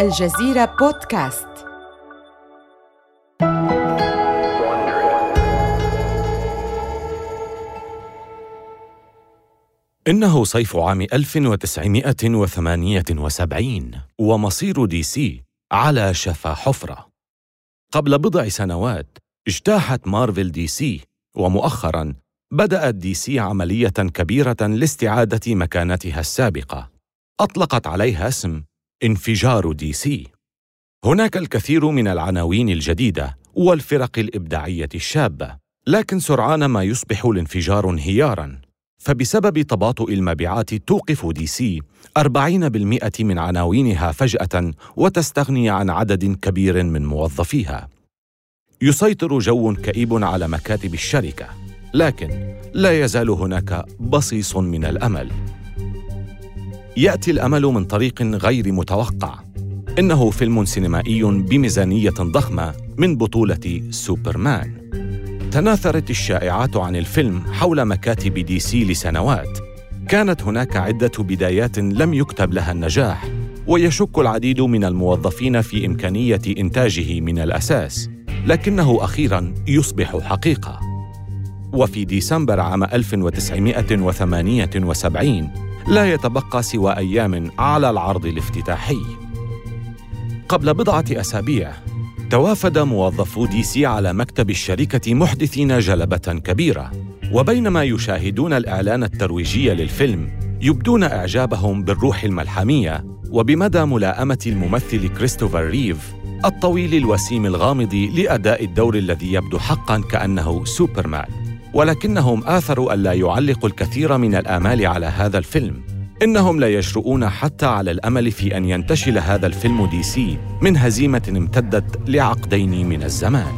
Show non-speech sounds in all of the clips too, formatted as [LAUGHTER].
الجزيرة بودكاست إنه صيف عام 1978 ومصير دي سي على شفا حفرة. قبل بضع سنوات اجتاحت مارفل دي سي ومؤخرا بدأت دي سي عملية كبيرة لاستعادة مكانتها السابقة. أطلقت عليها اسم انفجار دي سي. هناك الكثير من العناوين الجديدة والفرق الإبداعية الشابة، لكن سرعان ما يصبح الانفجار انهياراً. فبسبب تباطؤ المبيعات توقف دي سي 40% من عناوينها فجأة وتستغني عن عدد كبير من موظفيها. يسيطر جو كئيب على مكاتب الشركة، لكن لا يزال هناك بصيص من الأمل. يأتي الأمل من طريق غير متوقع. إنه فيلم سينمائي بميزانية ضخمة من بطولة سوبرمان. تناثرت الشائعات عن الفيلم حول مكاتب دي سي لسنوات كانت هناك عدة بدايات لم يكتب لها النجاح ويشك العديد من الموظفين في إمكانية إنتاجه من الأساس لكنه أخيرا يصبح حقيقة وفي ديسمبر عام 1978 لا يتبقى سوى أيام على العرض الافتتاحي. قبل بضعة أسابيع توافد موظفو دي سي على مكتب الشركة محدثين جلبة كبيرة وبينما يشاهدون الإعلان الترويجي للفيلم يبدون إعجابهم بالروح الملحمية وبمدى ملاءمة الممثل كريستوفر ريف الطويل الوسيم الغامض لأداء الدور الذي يبدو حقا كأنه سوبرمان. ولكنهم آثروا ألا يعلقوا الكثير من الآمال على هذا الفيلم إنهم لا يجرؤون حتى على الأمل في أن ينتشل هذا الفيلم دي سي من هزيمة امتدت لعقدين من الزمان.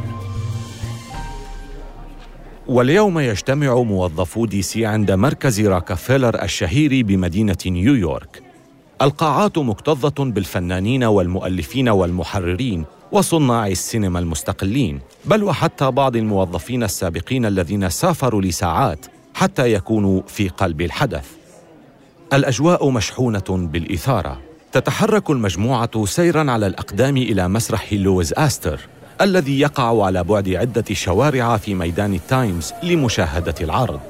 واليوم يجتمع موظفو دي سي عند مركز راكفيلر الشهير بمدينة نيويورك. القاعات مكتظة بالفنانين والمؤلفين والمحررين وصناع السينما المستقلين، بل وحتى بعض الموظفين السابقين الذين سافروا لساعات حتى يكونوا في قلب الحدث. الأجواء مشحونة بالإثارة. تتحرك المجموعة سيرا على الأقدام إلى مسرح لويز آستر الذي يقع على بعد عدة شوارع في ميدان التايمز لمشاهدة العرض.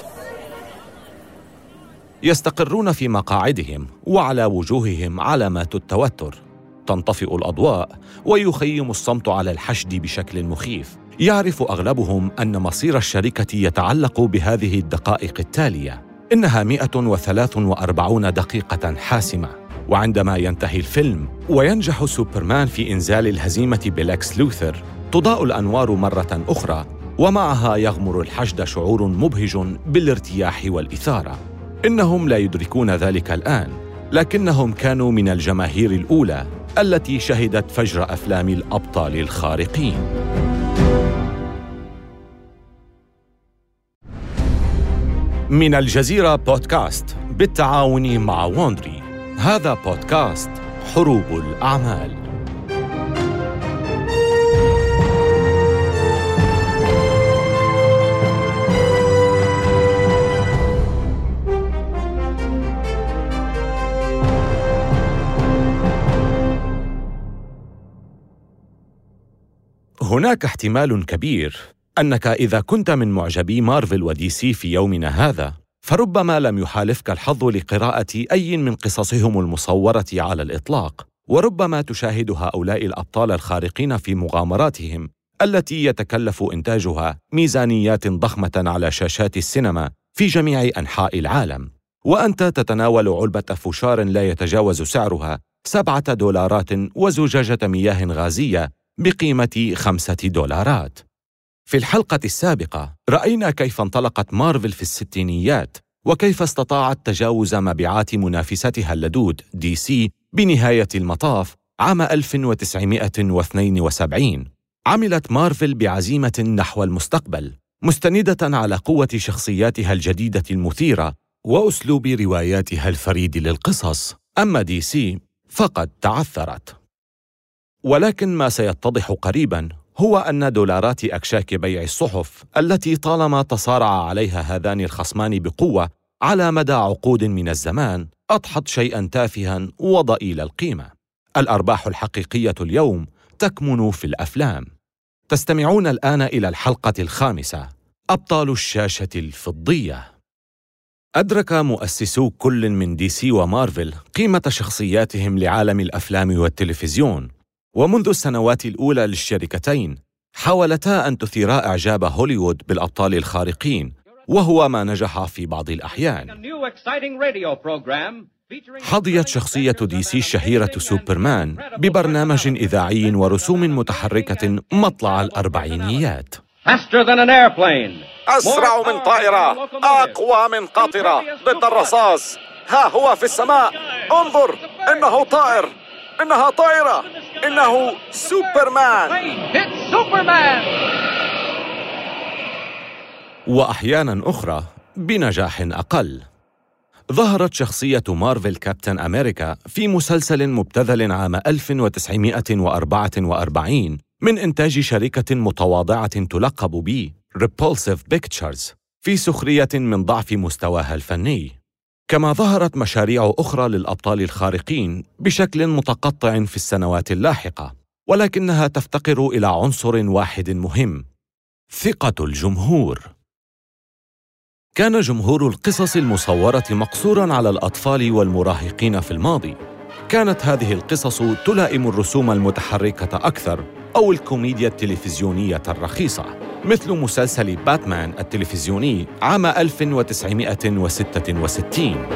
يستقرون في مقاعدهم وعلى وجوههم علامات التوتر. تنطفئ الأضواء ويخيم الصمت على الحشد بشكل مخيف. يعرف أغلبهم أن مصير الشركة يتعلق بهذه الدقائق التالية. إنها 143 دقيقة حاسمة. وعندما ينتهي الفيلم وينجح سوبرمان في إنزال الهزيمة بلكس لوثر تضاء الأنوار مرة أخرى ومعها يغمر الحشد شعور مبهج بالارتياح والإثارة. إنهم لا يدركون ذلك الآن لكنهم كانوا من الجماهير الأولى. التي شهدت فجر أفلام الأبطال الخارقين. من الجزيرة بودكاست بالتعاون مع ووندري هذا بودكاست حروب الأعمال. هناك احتمال كبير أنك إذا كنت من معجبي مارفل ودي سي في يومنا هذا فربما لم يحالفك الحظ لقراءة أي من قصصهم المصورة على الإطلاق وربما تشاهد هؤلاء الأبطال الخارقين في مغامراتهم التي يتكلف إنتاجها ميزانيات ضخمة على شاشات السينما في جميع أنحاء العالم. وأنت تتناول علبة فشار لا يتجاوز سعرها سبعة دولارات وزجاجة مياه غازية بقيمة خمسة دولارات. في الحلقة السابقة رأينا كيف انطلقت مارفل في الستينيات وكيف استطاعت تجاوز مبيعات منافستها اللدود دي سي بنهاية المطاف عام 1972 عملت مارفل بعزيمة نحو المستقبل مستندة على قوة شخصياتها الجديدة المثيرة وأسلوب رواياتها الفريد للقصص. أما دي سي فقد تعثرت. ولكن ما سيتضح قريبا هو أن دولارات أكشاك بيع الصحف التي طالما تصارع عليها هذان الخصمان بقوة على مدى عقود من الزمان أضحت شيئا تافها وضئيل القيمة. الأرباح الحقيقية اليوم تكمن في الأفلام. تستمعون الآن إلى الحلقة الخامسة أبطال الشاشة الفضية. أدرك مؤسسو كل من دي سي ومارفل قيمة شخصياتهم لعالم الأفلام والتلفزيون، ومنذ السنوات الأولى للشركتين حاولتا أن تثيرا إعجاب هوليوود بالأبطال الخارقين، وهو ما نجح في بعض الأحيان. حظيت شخصية دي سي الشهيرة سوبرمان ببرنامج إذاعي ورسوم متحركة مطلع الأربعينيات. أسرع من طائرة. أقوى من قاطرة ضد الرصاص. ها هو في السماء. انظر إنه طائر. إنها طائرة. إنه سوبرمان. وأحيانا أخرى بنجاح أقل. ظهرت شخصية مارفل كابتن أمريكا في مسلسل مبتذل عام 1944 من إنتاج شركة متواضعة تلقب ب Repulsive Pictures في سخرية من ضعف مستواها الفني. كما ظهرت مشاريع أخرى للأبطال الخارقين بشكل متقطع في السنوات اللاحقة ولكنها تفتقر إلى عنصر واحد مهم ثقة الجمهور. كان جمهور القصص المصورة مقصورا على الأطفال والمراهقين في الماضي. كانت هذه القصص تلائم الرسوم المتحركة أكثر أو الكوميديا التلفزيونية الرخيصة. مثل مسلسل باتمان التلفزيوني عام 1966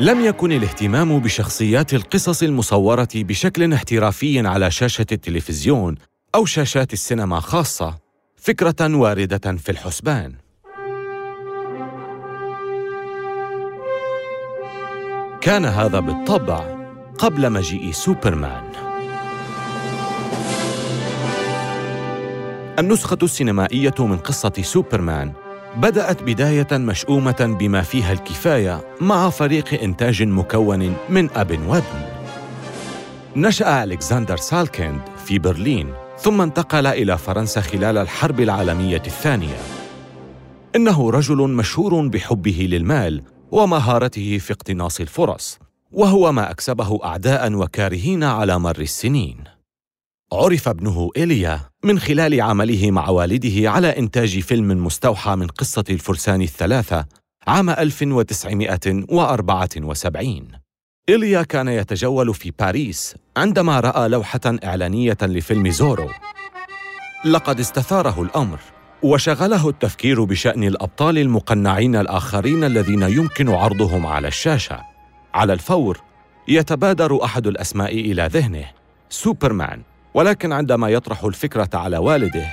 لم يكن الاهتمام بشخصيات القصص المصورة بشكل احترافي على شاشة التلفزيون أو شاشات السينما خاصة فكرة واردة في الحسبان. كان هذا بالطبع قبل مجيء سوبرمان. النسخة السينمائية من قصة سوبرمان بدأت بداية مشؤومة بما فيها الكفاية مع فريق إنتاج مكون من أب وابن. نشأ ألكسندر سالكيند في برلين ثم انتقل إلى فرنسا خلال الحرب العالمية الثانية. إنه رجل مشهور بحبه للمال ومهارته في اقتناص الفرص، وهو ما أكسبه أعداء وكارهين على مر السنين. عرف ابنه إيليا من خلال عمله مع والده على إنتاج فيلم مستوحى من قصة الفرسان الثلاثة عام 1974 إيليا كان يتجول في باريس عندما رأى لوحة إعلانية لفيلم زورو. لقد استثاره الأمر وشغله التفكير بشأن الأبطال المقنعين الآخرين الذين يمكن عرضهم على الشاشة. على الفور يتبادر أحد الأسماء إلى ذهنه سوبرمان. ولكن عندما يطرح الفكرة على والده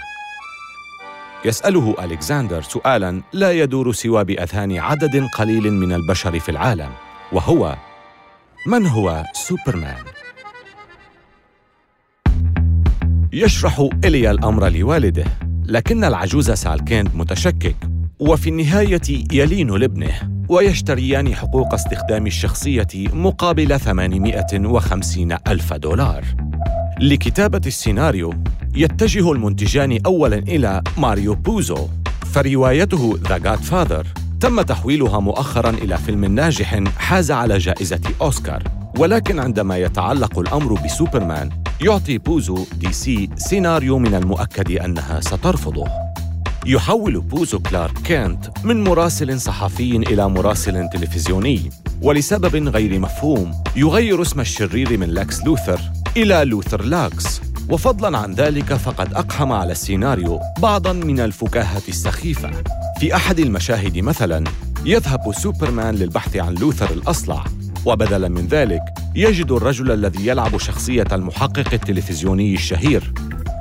يسأله ألكسندر سؤالا لا يدور سوى بأذهان عدد قليل من البشر في العالم وهو من هو سوبرمان؟ يشرح إليا الأمر لوالده لكن العجوز سالكيند متشكك وفي النهاية يلين لابنه ويشتريان حقوق استخدام الشخصية مقابل 850 ألف دولار لكتابة السيناريو يتجه المنتجان أولاً إلى ماريو بوزو فروايته The Godfather تم تحويلها مؤخراً إلى فيلم ناجح حاز على جائزة أوسكار. ولكن عندما يتعلق الأمر بسوبرمان يعطي بوزو دي سي سيناريو من المؤكد أنها سترفضه. يحول بوزو كلارك كينت من مراسل صحفي إلى مراسل تلفزيوني. ولسبب غير مفهوم يغير اسم الشرير من لاكس لوثر. إلى لوثر لاكس. وفضلا عن ذلك فقد أقحم على السيناريو بعضا من الفكاهة السخيفة. في أحد المشاهد مثلا يذهب سوبرمان للبحث عن لوثر الأصلع. وبدلا من ذلك يجد الرجل الذي يلعب شخصية المحقق التلفزيوني الشهير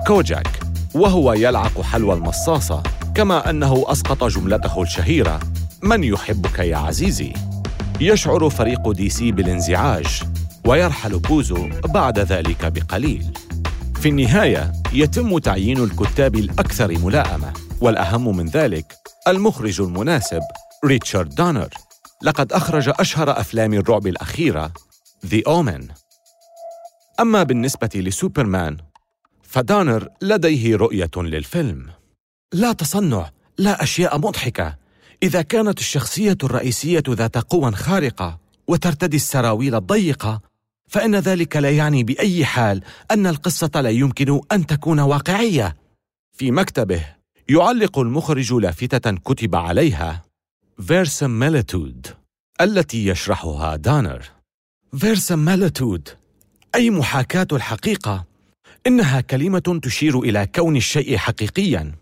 كوجاك. وهو يلعق حلوى المصاصة كما أنه أسقط جملته الشهيرة. من يحبك يا عزيزي؟ يشعر فريق دي سي بالانزعاج. ويرحل بوزو بعد ذلك بقليل. في النهاية يتم تعيين الكتاب الأكثر ملائمة والأهم من ذلك المخرج المناسب ريتشارد دانر لقد أخرج أشهر أفلام الرعب الأخيرة The Omen. أما بالنسبة لسوبرمان فدانر لديه رؤية للفيلم. لا تصنع لا أشياء مضحكة. إذا كانت الشخصية الرئيسية ذات قوى خارقة وترتدي السراويل الضيقة فإن ذلك لا يعني بأي حال أن القصة لا يمكن أن تكون واقعية. في مكتبه يعلق المخرج لافتة كتب عليها verisimilitude التي يشرحها دانر. verisimilitude أي محاكاة الحقيقة؟ إنها كلمة تشير إلى كون الشيء حقيقياً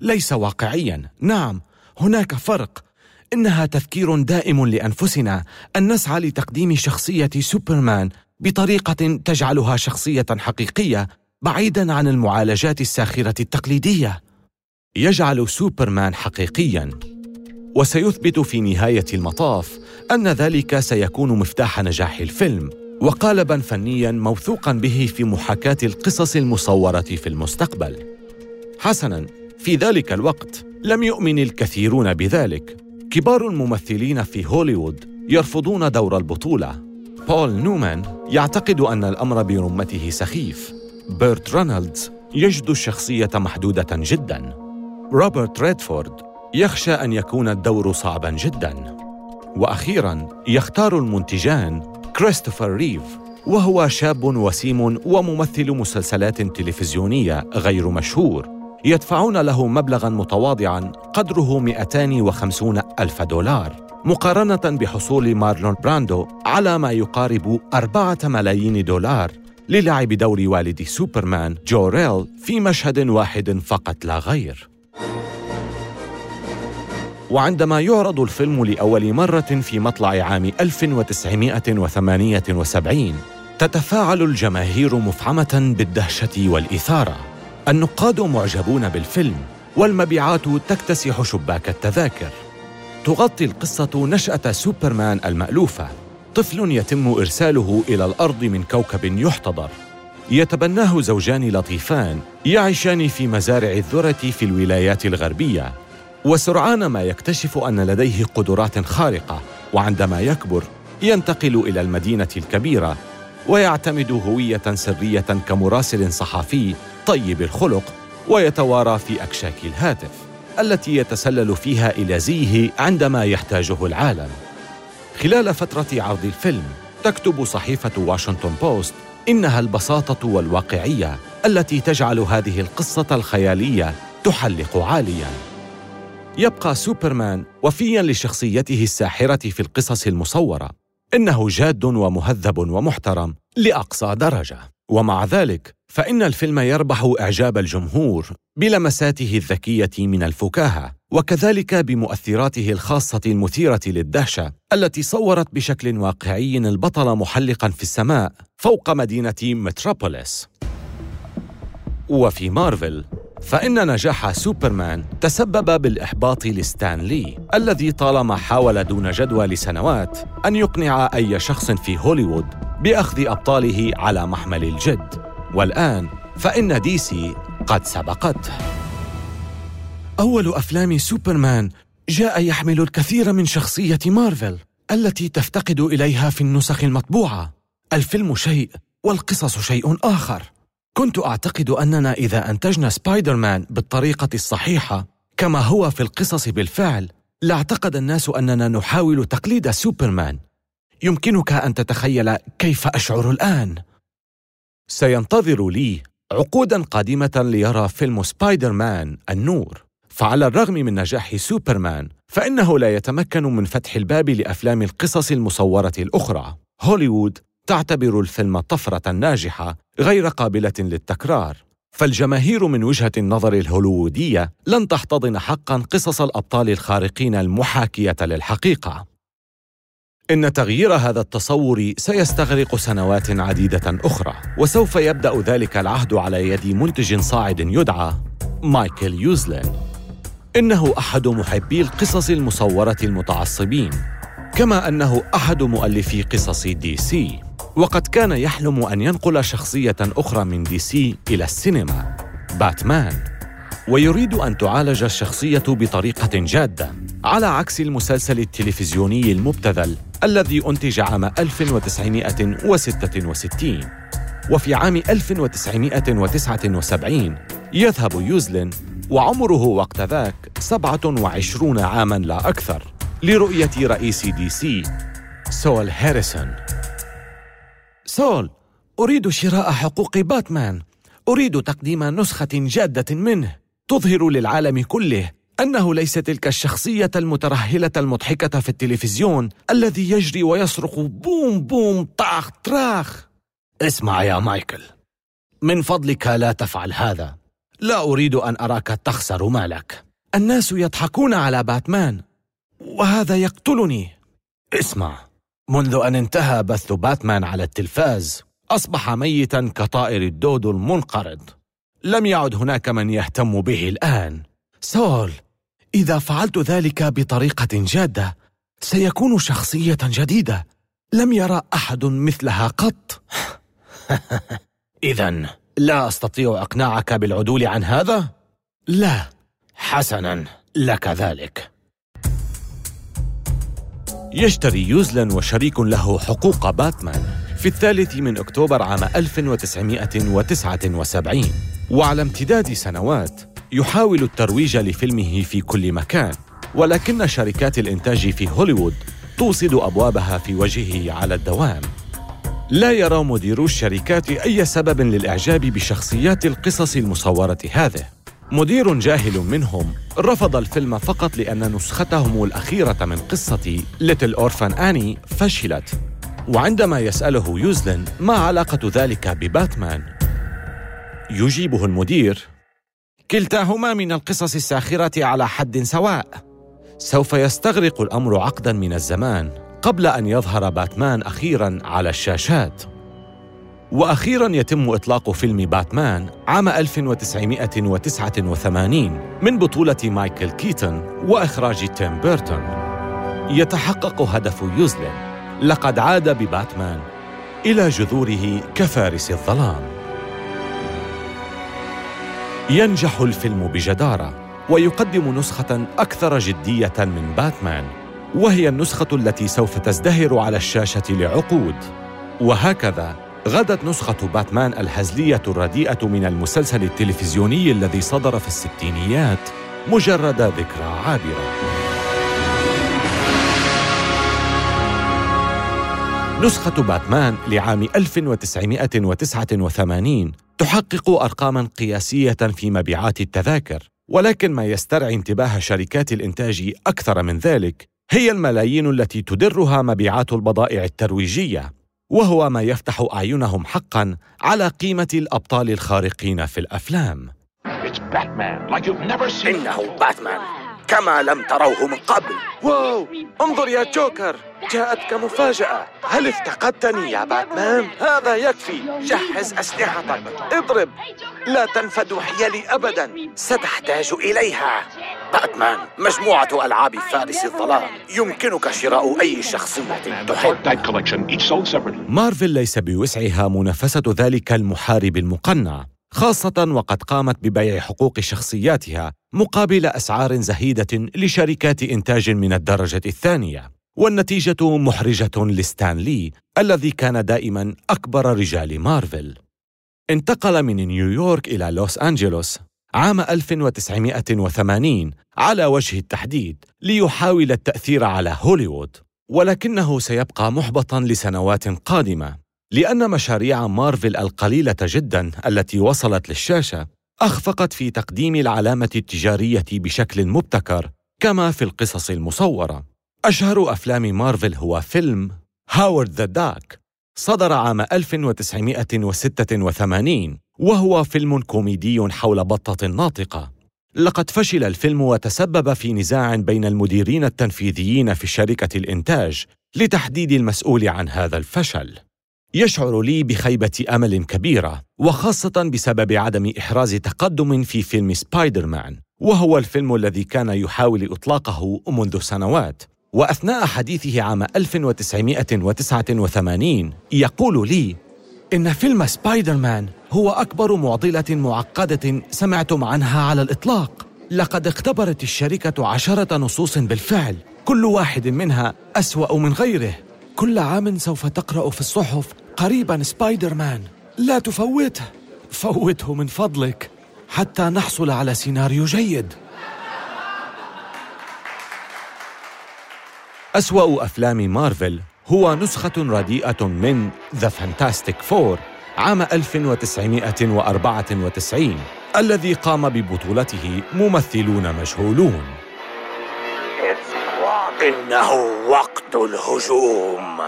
ليس واقعياً. نعم هناك فرق. إنها تذكير دائم لأنفسنا. أن نسعى لتقديم شخصية سوبرمان بطريقة تجعلها شخصية حقيقية بعيدا عن المعالجات الساخرة التقليدية. يجعل سوبرمان حقيقيا. وسيثبت في نهاية المطاف أن ذلك سيكون مفتاح نجاح الفيلم وقالبا فنيا موثوقا به في محاكاة القصص المصورة في المستقبل. حسنا في ذلك الوقت لم يؤمن الكثيرون بذلك. كبار الممثلين في هوليوود يرفضون دور البطولة. بول نيومان يعتقد أن الأمر برمته سخيف. بيرت رينولدز يجد الشخصية محدودة جدا. روبرت ريدفورد يخشى أن يكون الدور صعبا جدا. وأخيرا يختار المنتجان كريستوفر ريف وهو شاب وسيم وممثل مسلسلات تلفزيونية غير مشهور. يدفعون له مبلغا متواضعا قدره 250 ألف دولار مقارنة بحصول مارلون براندو على ما يقارب أربعة ملايين دولار للعب دور والد سوبرمان جوريل في مشهد واحد فقط لا غير. وعندما يعرض الفيلم لأول مرة في مطلع عام 1978 تتفاعل الجماهير مفعمة بالدهشة والإثارة. النقاد معجبون بالفيلم والمبيعات تكتسح شباك التذاكر. تغطي القصة نشأة سوبرمان المألوفة. طفل يتم إرساله إلى الأرض من كوكب يحتضر. يتبناه زوجان لطيفان يعيشان في مزارع الذرة في الولايات الغربية. وسرعان ما يكتشف أن لديه قدرات خارقة وعندما يكبر ينتقل إلى المدينة الكبيرة ويعتمد هوية سرية كمراسل صحفي طيب الخلق ويتوارى في أكشاك الهاتف التي يتسلل فيها إلى زيه عندما يحتاجه العالم. خلال فترة عرض الفيلم تكتب صحيفة واشنطن بوست إنها البساطة والواقعية التي تجعل هذه القصة الخيالية تحلق عالياً. يبقى سوبرمان وفيا لشخصيته الساحرة في القصص المصورة. إنه جاد ومهذب ومحترم لأقصى درجة. ومع ذلك فإن الفيلم يربح إعجاب الجمهور بلمساته الذكية من الفكاهة وكذلك بمؤثراته الخاصة المثيرة للدهشة التي صورت بشكل واقعي البطل محلقا في السماء فوق مدينة متروبوليس. وفي مارفل فإن نجاح سوبرمان تسبب بالإحباط لستان لي الذي طالما حاول دون جدوى لسنوات أن يقنع أي شخص في هوليوود بأخذ أبطاله على محمل الجد. والآن فإن دي سي قد سبقته. أول أفلام سوبرمان جاء يحمل الكثير من شخصية مارفل التي تفتقد إليها في النسخ المطبوعة. الفيلم شيء والقصص شيء آخر. كنت أعتقد أننا إذا أنتجنا سبايدر مان بالطريقة الصحيحة كما هو في القصص بالفعل لاعتقد الناس أننا نحاول تقليد سوبرمان. يمكنك أن تتخيل كيف أشعر الآن. سينتظر لي عقودا قادمة ليرى فيلم سبايدر مان النور. فعلى الرغم من نجاح سوبرمان فإنه لا يتمكن من فتح الباب لأفلام القصص المصورة الأخرى. هوليوود تعتبر الفيلم طفرة ناجحة غير قابلة للتكرار. فالجماهير من وجهة النظر الهوليوودية لن تحتضن حقا قصص الأبطال الخارقين المحاكية للحقيقة. إن تغيير هذا التصور سيستغرق سنوات عديدة أخرى وسوف يبدأ ذلك العهد على يد منتج صاعد يدعى مايكل يوزلين. إنه أحد محبي القصص المصورة المتعصبين. كما أنه أحد مؤلفي قصص دي سي وقد كان يحلم أن ينقل شخصية أخرى من دي سي إلى السينما باتمان. ويريد أن تعالج الشخصية بطريقة جادة على عكس المسلسل التلفزيوني المبتذل الذي أنتج عام 1966 وفي عام 1979 يذهب يوزلين وعمره وقت ذاك 27 عاماً لا أكثر. لرؤية رئيس دي سي سول هاريسون. سول أريد شراء حقوق باتمان. أريد تقديم نسخة جادة منه. تظهر للعالم كله أنه ليس تلك الشخصية المترهلة المضحكة في التلفزيون الذي يجري ويصرخ بوم بوم طاخ تراخ. اسمع يا مايكل. من فضلك لا تفعل هذا. لا أريد أن أراك تخسر مالك. الناس يضحكون على باتمان. وهذا يقتلني. اسمع منذ أن انتهى بث باتمان على التلفاز أصبح ميتا كطائر الدودو المنقرض. لم يعد هناك من يهتم به الآن. سول إذا فعلت ذلك بطريقة جادة سيكون شخصية جديدة. لم يرى أحد مثلها قط. [LAUGHS] إذا لا أستطيع إقناعك بالعدول عن هذا؟ لا. حسنا لك ذلك. يشتري يوزلن وشريك له حقوق باتمان في الثالث من أكتوبر عام 1979 وعلى امتداد سنوات يحاول الترويج لفيلمه في كل مكان ولكن شركات الإنتاج في هوليوود توصد أبوابها في وجهه على الدوام. لا يرى مديرو الشركات أي سبب للإعجاب بشخصيات القصص المصورة هذه. مدير جاهل منهم رفض الفيلم فقط لأن نسختهم الأخيرة من قصة ليتل أورفان آني فشلت. وعندما يسأله يوزلن ما علاقة ذلك بباتمان. يجيبه المدير كلتاهما من القصص الساخرة على حد سواء. سوف يستغرق الأمر عقدا من الزمان قبل أن يظهر باتمان أخيرا على الشاشات. وأخيرا يتم إطلاق فيلم باتمان عام 1989 من بطولة مايكل كيتون وإخراج تيم بيرتون. يتحقق هدف يوزلين لقد عاد بباتمان إلى جذوره كفارس الظلام. ينجح الفيلم بجدارة ويقدم نسخة أكثر جدية من باتمان وهي النسخة التي سوف تزدهر على الشاشة لعقود. وهكذا غدت نسخة باتمان الهزلية الرديئة من المسلسل التلفزيوني الذي صدر في الستينيات مجرد ذكرى عابرة. نسخة باتمان لعام 1989 تحقق أرقاماً قياسية في مبيعات التذاكر، ولكن ما يسترعي انتباه شركات الإنتاج أكثر من ذلك هي الملايين التي تدرها مبيعات البضائع الترويجية، وهو ما يفتح أعينهم حقاً على قيمة الأبطال الخارقين في الأفلام. إنه باتمان كما لم تروه من قبل. واو! انظر يا جوكر جاءتك مفاجأة. هل افتقدتني يا باتمان؟ هذا يكفي. جهز أسلحتك. اضرب. لا تنفد حيلي أبدا. ستحتاج إليها. باتمان مجموعة ألعاب فارس الظلام. يمكنك شراء أي شخصية تحب. مارفل ليس بوسعها منافسة ذلك المحارب المقنع خاصة وقد قامت ببيع حقوق شخصياتها مقابل أسعار زهيدة لشركات إنتاج من الدرجة الثانية. والنتيجة محرجة لستان لي الذي كان دائما أكبر رجال مارفل. انتقل من نيويورك إلى لوس أنجلوس. عام 1980 على وجه التحديد ليحاول التأثير على هوليوود ولكنه سيبقى محبطا لسنوات قادمة لأن مشاريع مارفل القليلة جدا التي وصلت للشاشة أخفقت في تقديم العلامة التجارية بشكل مبتكر كما في القصص المصورة. أشهر أفلام مارفل هو فيلم هاورد ذا داك صدر عام 1986 وهو فيلم كوميدي حول بطة ناطقة. لقد فشل الفيلم وتسبب في نزاع بين المديرين التنفيذيين في شركة الإنتاج لتحديد المسؤول عن هذا الفشل. يشعر لي بخيبة أمل كبيرة وخاصة بسبب عدم إحراز تقدم في فيلم سبايدر مان وهو الفيلم الذي كان يحاول إطلاقه منذ سنوات. وأثناء حديثه عام 1989 يقول لي إن فيلم سبايدر مان هو أكبر معضلة معقدة سمعتم عنها على الإطلاق. لقد اختبرت الشركة عشرة نصوص بالفعل. كل واحد منها أسوأ من غيره. كل عام سوف تقرأ في الصحف قريبا سبايدر مان لا تفوته. فوته من فضلك. حتى نحصل على سيناريو جيد. أسوأ أفلام مارفل هو نسخة رديئة من ذا فانتاستيك فور عام 1994 الذي قام ببطولته ممثلون مجهولون. إنه وقت الهجوم.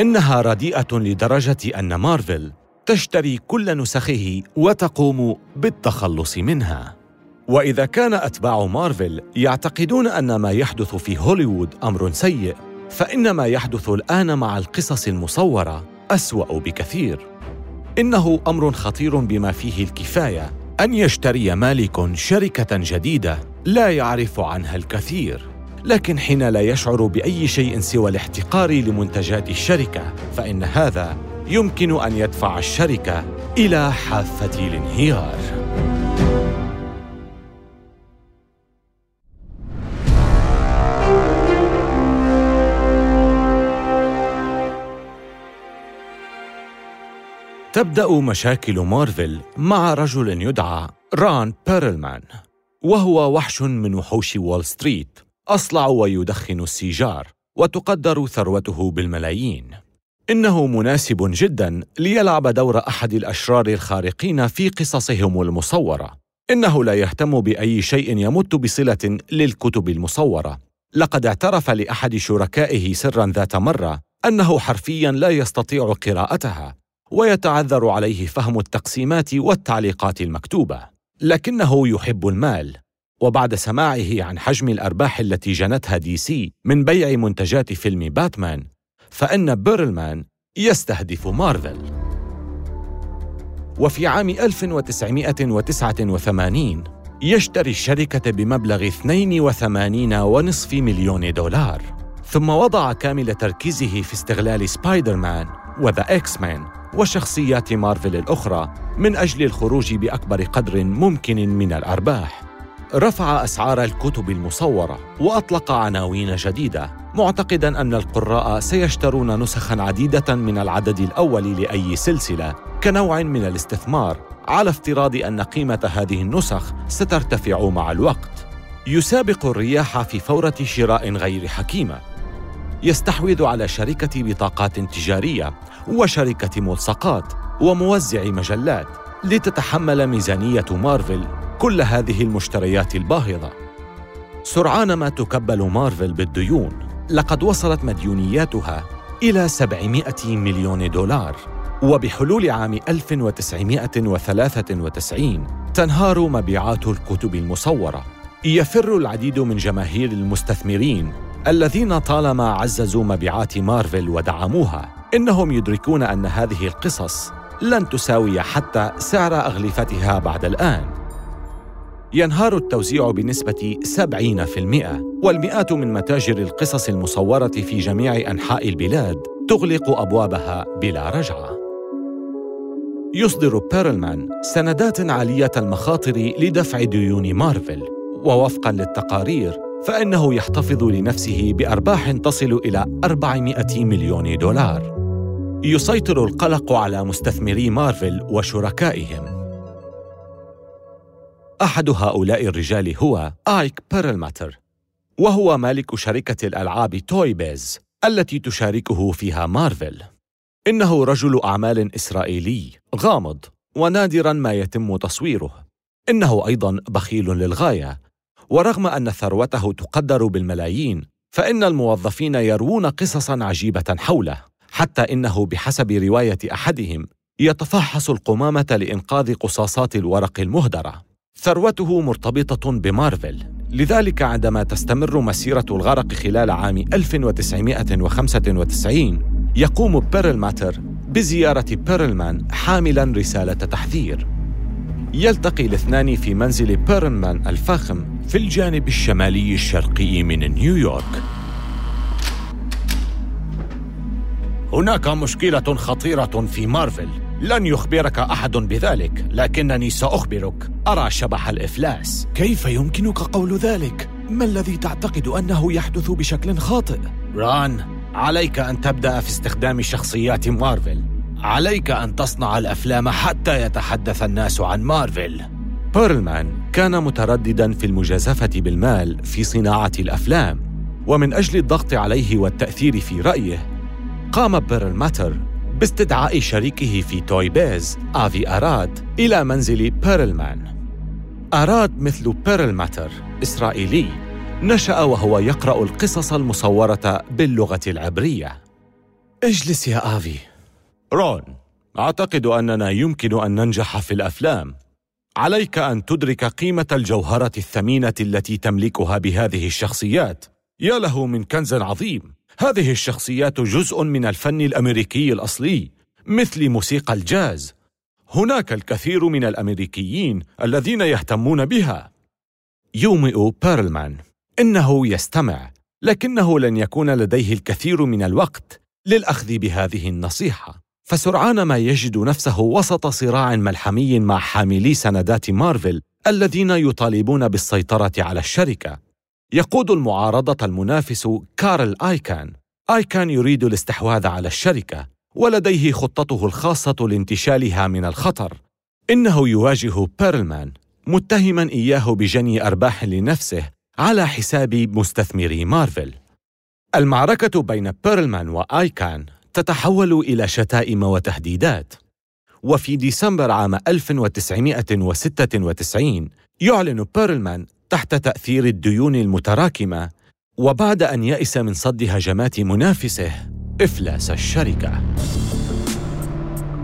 إنها رديئة لدرجة أن مارفل تشتري كل نسخه وتقوم بالتخلص منها. وإذا كان أتباع مارفل يعتقدون أن ما يحدث في هوليوود أمر سيء فان ما يحدث الآن مع القصص المصورة أسوأ بكثير. إنه أمر خطير بما فيه الكفاية أن يشتري مالك شركة جديدة لا يعرف عنها الكثير. لكن حين لا يشعر بأي شيء سوى الاحتقار لمنتجات الشركة فإن هذا يمكن أن يدفع الشركة إلى حافة الانهيار. تبدأ مشاكل مارفل مع رجل يدعى رون بيرلمان وهو وحش من وحوش وول ستريت أصلع ويدخن السيجار وتقدر ثروته بالملايين. إنه مناسب جدا ليلعب دور أحد الأشرار الخارقين في قصصهم المصورة. إنه لا يهتم بأي شيء يمت بصلة للكتب المصورة. لقد اعترف لأحد شركائه سرا ذات مرة أنه حرفيا لا يستطيع قراءتها. ويتعذر عليه فهم التقسيمات والتعليقات المكتوبة. لكنه يحب المال وبعد سماعه عن حجم الأرباح التي جنتها دي سي من بيع منتجات فيلم باتمان فإن بيرلمان يستهدف مارفل. وفي عام 1989 يشتري الشركة بمبلغ 82.5 مليون دولار ثم وضع كامل تركيزه في استغلال سبايدر مان وذا إكس مان. وشخصيات مارفل الأخرى من أجل الخروج بأكبر قدر ممكن من الأرباح. رفع أسعار الكتب المصورة وأطلق عناوين جديدة، معتقداً أن القراء سيشترون نسخاً عديدة من العدد الأول لأي سلسلة كنوع من الاستثمار، على افتراض أن قيمة هذه النسخ سترتفع مع الوقت. يسابق الرياح في فورة شراء غير حكيمة، يستحوذ على شركة بطاقات تجارية وشركة ملصقات وموزع مجلات لتتحمل ميزانية مارفل كل هذه المشتريات الباهظة. سرعان ما تكبل مارفل بالديون، لقد وصلت مديونياتها إلى 700 مليون دولار، وبحلول عام 1993 تنهار مبيعات الكتب المصورة. يفر العديد من جماهير المستثمرين الذين طالما عززوا مبيعات مارفل ودعموها إنهم يدركون أن هذه القصص لن تساوي حتى سعر أغلفتها بعد الآن ينهار التوزيع بنسبة 70% والمئات من متاجر القصص المصورة في جميع أنحاء البلاد تغلق أبوابها بلا رجعة. يصدر بيرلمان سندات عالية المخاطر لدفع ديون مارفل، ووفقا للتقارير فإنه يحتفظ لنفسه بأرباح تصل إلى 400 مليون دولار. يسيطر القلق على مستثمري مارفل وشركائهم. أحد هؤلاء الرجال هو آيك بيرلماتر، وهو مالك شركة الألعاب توي بيز التي تشاركه فيها مارفل. إنه رجل أعمال إسرائيلي غامض ونادرا ما يتم تصويره. إنه أيضا بخيل للغاية ورغم أن ثروته تقدر بالملايين فإن الموظفين يروون قصصا عجيبة حوله حتى إنه بحسب رواية أحدهم يتفحص القمامة لإنقاذ قصاصات الورق المهدرة. ثروته مرتبطة بمارفل. لذلك عندما تستمر مسيرة الغرق خلال عام 1995 يقوم بيرلماتر بزيارة بيرلمان حاملا رسالة تحذير. يلتقي الاثنان في منزل بيرلمان الفاخم في الجانب الشمالي الشرقي من نيويورك. هناك مشكلة خطيرة في مارفل. لن يخبرك أحد بذلك لكنني سأخبرك. أرى شبح الإفلاس. كيف يمكنك قول ذلك؟ ما الذي تعتقد أنه يحدث بشكل خاطئ؟ رون عليك أن تبدأ في استخدام شخصيات مارفل. عليك أن تصنع الأفلام حتى يتحدث الناس عن مارفل. بيرلمان كان مترددا في المجازفة بالمال في صناعة الأفلام ومن أجل الضغط عليه والتأثير في رأيه قام بيرلماتر باستدعاء شريكه في Toy Biz آفي أراد إلى منزل بيرلمان أراد مثل بيرلماتر إسرائيلي نشأ وهو يقرأ القصص المصورة باللغة العبرية. اجلس يا آفي. رون أعتقد أننا يمكن أن ننجح في الأفلام. عليك أن تدرك قيمة الجوهرة الثمينة التي تملكها بهذه الشخصيات. يا له من كنز عظيم. هذه الشخصيات جزء من الفن الأمريكي الأصلي مثل موسيقى الجاز. هناك الكثير من الأمريكيين الذين يهتمون بها. يومئ بيرلمان. إنه يستمع لكنه لن يكون لديه الكثير من الوقت للأخذ بهذه النصيحة. فسرعان ما يجد نفسه وسط صراع ملحمي مع حاملي سندات مارفل الذين يطالبون بالسيطرة على الشركة. يقود المعارضة المنافس كارل آيكان. آيكان يريد الاستحواذ على الشركة ولديه خطته الخاصة لانتشالها من الخطر. إنه يواجه بيرلمان متهما إياه بجني أرباح لنفسه على حساب مستثمري مارفل. المعركة بين بيرلمان وآيكان تتحول إلى شتائم وتهديدات وفي ديسمبر عام 1996 يعلن بيرلمان تحت تأثير الديون المتراكمة وبعد أن يئس من صد هجمات منافسه إفلاس الشركة.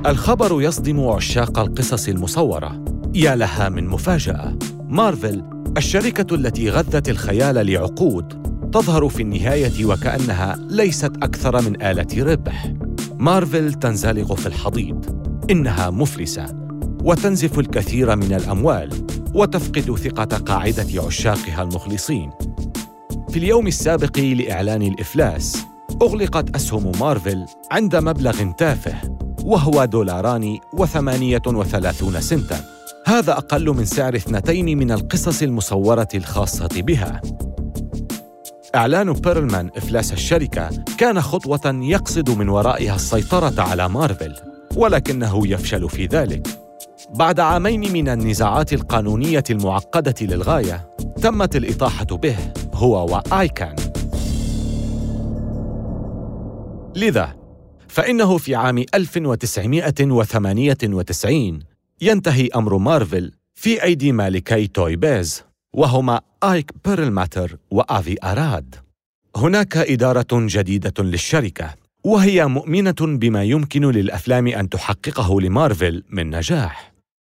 الخبر يصدم عشاق القصص المصورة. يا لها من مفاجأة مارفل الشركة التي غذت الخيال لعقود تظهر في النهاية وكأنها ليست أكثر من آلة ربح. مارفل تنزلق في الحضيض، إنها مفلسة. وتنزف الكثير من الأموال وتفقد ثقة قاعدة عشاقها المخلصين. في اليوم السابق لإعلان الإفلاس، أغلقت أسهم مارفل عند مبلغ تافه وهو دولاران وثمانية وثلاثون سنتا. هذا أقل من سعر اثنتين من القصص المصورة الخاصة بها. إعلان بيرلمان إفلاس الشركة كان خطوة يقصد من ورائها السيطرة على مارفل ولكنه يفشل في ذلك. بعد عامين من النزاعات القانونية المعقدة للغاية تمت الإطاحة به هو وآيكان لذا فإنه في عام 1998 ينتهي أمر مارفل في أيدي مالكي Toy Biz وهما آيك بيرلماتر وآفي أراد. هناك إدارة جديدة للشركة وهي مؤمنة بما يمكن للأفلام أن تحققه لمارفل من نجاح.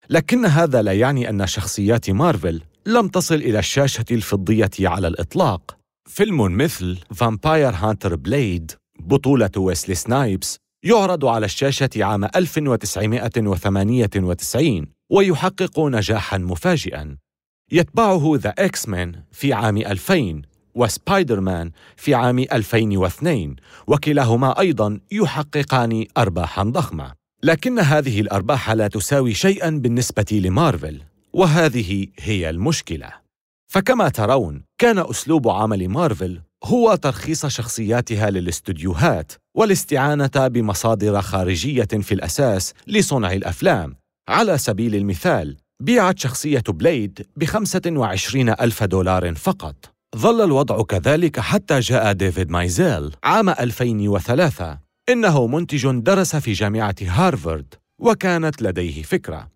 لكن هذا لا يعني أن شخصيات مارفل لم تصل إلى الشاشة الفضية على الإطلاق. فيلم مثل Vampire Hunter Blade بطولة ويسلي سنايبس يعرض على الشاشة عام 1998 ويحقق نجاحاً مفاجئاً. يتبعه The X-Men في عام 2000 وسبايدر مان في عام 2002 وكلاهما أيضا يحققان أرباحا ضخمة. لكن هذه الأرباح لا تساوي شيئا بالنسبة لمارفل وهذه هي المشكلة. فكما ترون كان أسلوب عمل مارفل هو ترخيص شخصياتها للاستوديوهات والاستعانة بمصادر خارجية في الأساس لصنع الأفلام. على سبيل المثال بيعت شخصية بليد بخمسة وعشرين ألف دولار فقط. ظل الوضع كذلك حتى جاء ديفيد مايزيل عام 2003 إنه منتج درس في جامعة هارفارد وكانت لديه فكرة.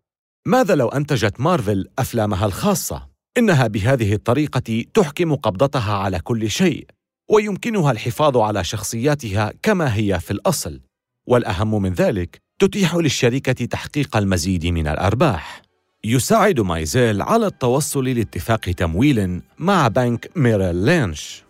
ماذا لو أنتجت مارفل أفلامها الخاصة؟ إنها بهذه الطريقة تحكم قبضتها على كل شيء ويمكنها الحفاظ على شخصياتها كما هي في الأصل. والأهم من ذلك تتيح للشركة تحقيق المزيد من الأرباح. يساعد مايزيل على التوصل لاتفاق تمويل مع بنك ميريل لينش.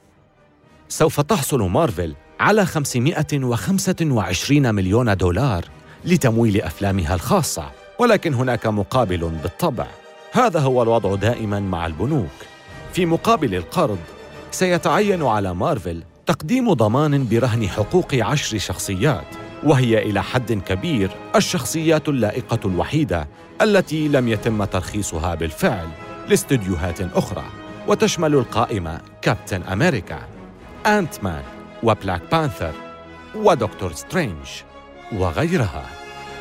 سوف تحصل مارفل على 525 مليون دولار لتمويل أفلامها الخاصة ولكن هناك مقابل بالطبع. هذا هو الوضع دائما مع البنوك. في مقابل القرض سيتعين على مارفل تقديم ضمان برهن حقوق عشر شخصيات وهي إلى حد كبير الشخصيات اللائقة الوحيدة التي لم يتم ترخيصها بالفعل لاستديوهات أخرى. وتشمل القائمة كابتن أمريكا انت مان وبلاك بانثر ودكتور سترينج وغيرها.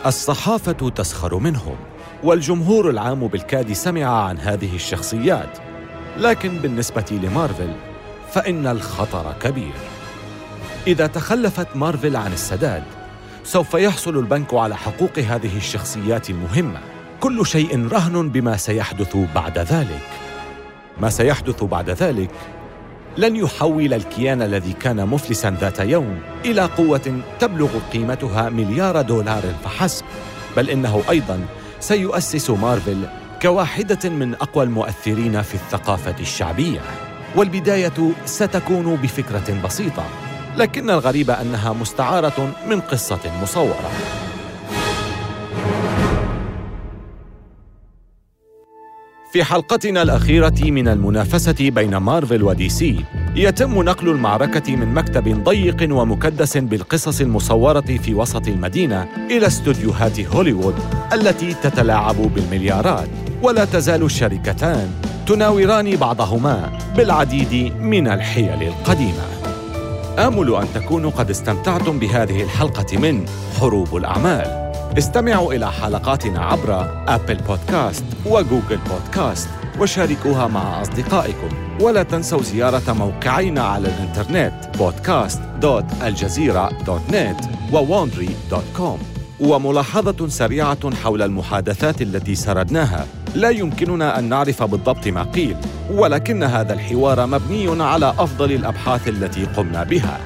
الصحافة تسخر منهم والجمهور العام بالكاد سمع عن هذه الشخصيات لكن بالنسبة لمارفل فإن الخطر كبير. إذا تخلفت مارفل عن السداد سوف يحصل البنك على حقوق هذه الشخصيات المهمة كل شيء رهن بما سيحدث بعد ذلك. ما سيحدث بعد ذلك لن يحول الكيان الذي كان مفلسا ذات يوم إلى قوة تبلغ قيمتها مليار دولار فحسب بل إنه أيضا سيؤسس مارفل كواحدة من أقوى المؤثرين في الثقافة الشعبية. والبداية ستكون بفكرة بسيطة لكن الغريب أنها مستعارة من قصة مصورة. في حلقتنا الأخيرة من المنافسة بين مارفل ودي سي يتم نقل المعركة من مكتب ضيق ومكدس بالقصص المصورة في وسط المدينة إلى استوديوهات هوليوود التي تتلاعب بالمليارات ولا تزال الشركتان تناوران بعضهما بالعديد من الحيل القديمة. آمل أن تكونوا قد استمتعتم بهذه الحلقة من حروب الأعمال. استمعوا إلى حلقاتنا عبر أبل بودكاست وجوجل بودكاست وشاركوها مع أصدقائكم. ولا تنسوا زيارة موقعينا على الإنترنت podcast.aljazeera.net وwandry.com وملاحظة سريعة حول المحادثات التي سردناها. لا يمكننا أن نعرف بالضبط ما قيل ولكن هذا الحوار مبني على أفضل الأبحاث التي قمنا بها.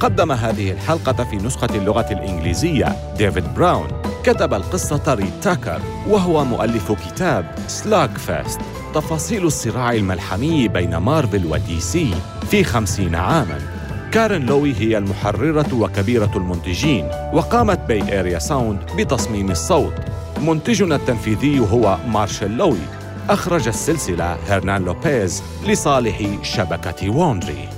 قدم هذه الحلقة في نسخة اللغة الإنجليزية ديفيد براون كتب القصة ريد تاكر وهو مؤلف كتاب Slugfest تفاصيل الصراع الملحمي بين مارفل ودي سي في خمسين عاماً. كارين لوي هي المحررة وكبيرة المنتجين وقامت Bay Area Sound بتصميم الصوت. منتجنا التنفيذي هو مارشال لوي. أخرج السلسلة هرنان لوبيز لصالح شبكة ووندري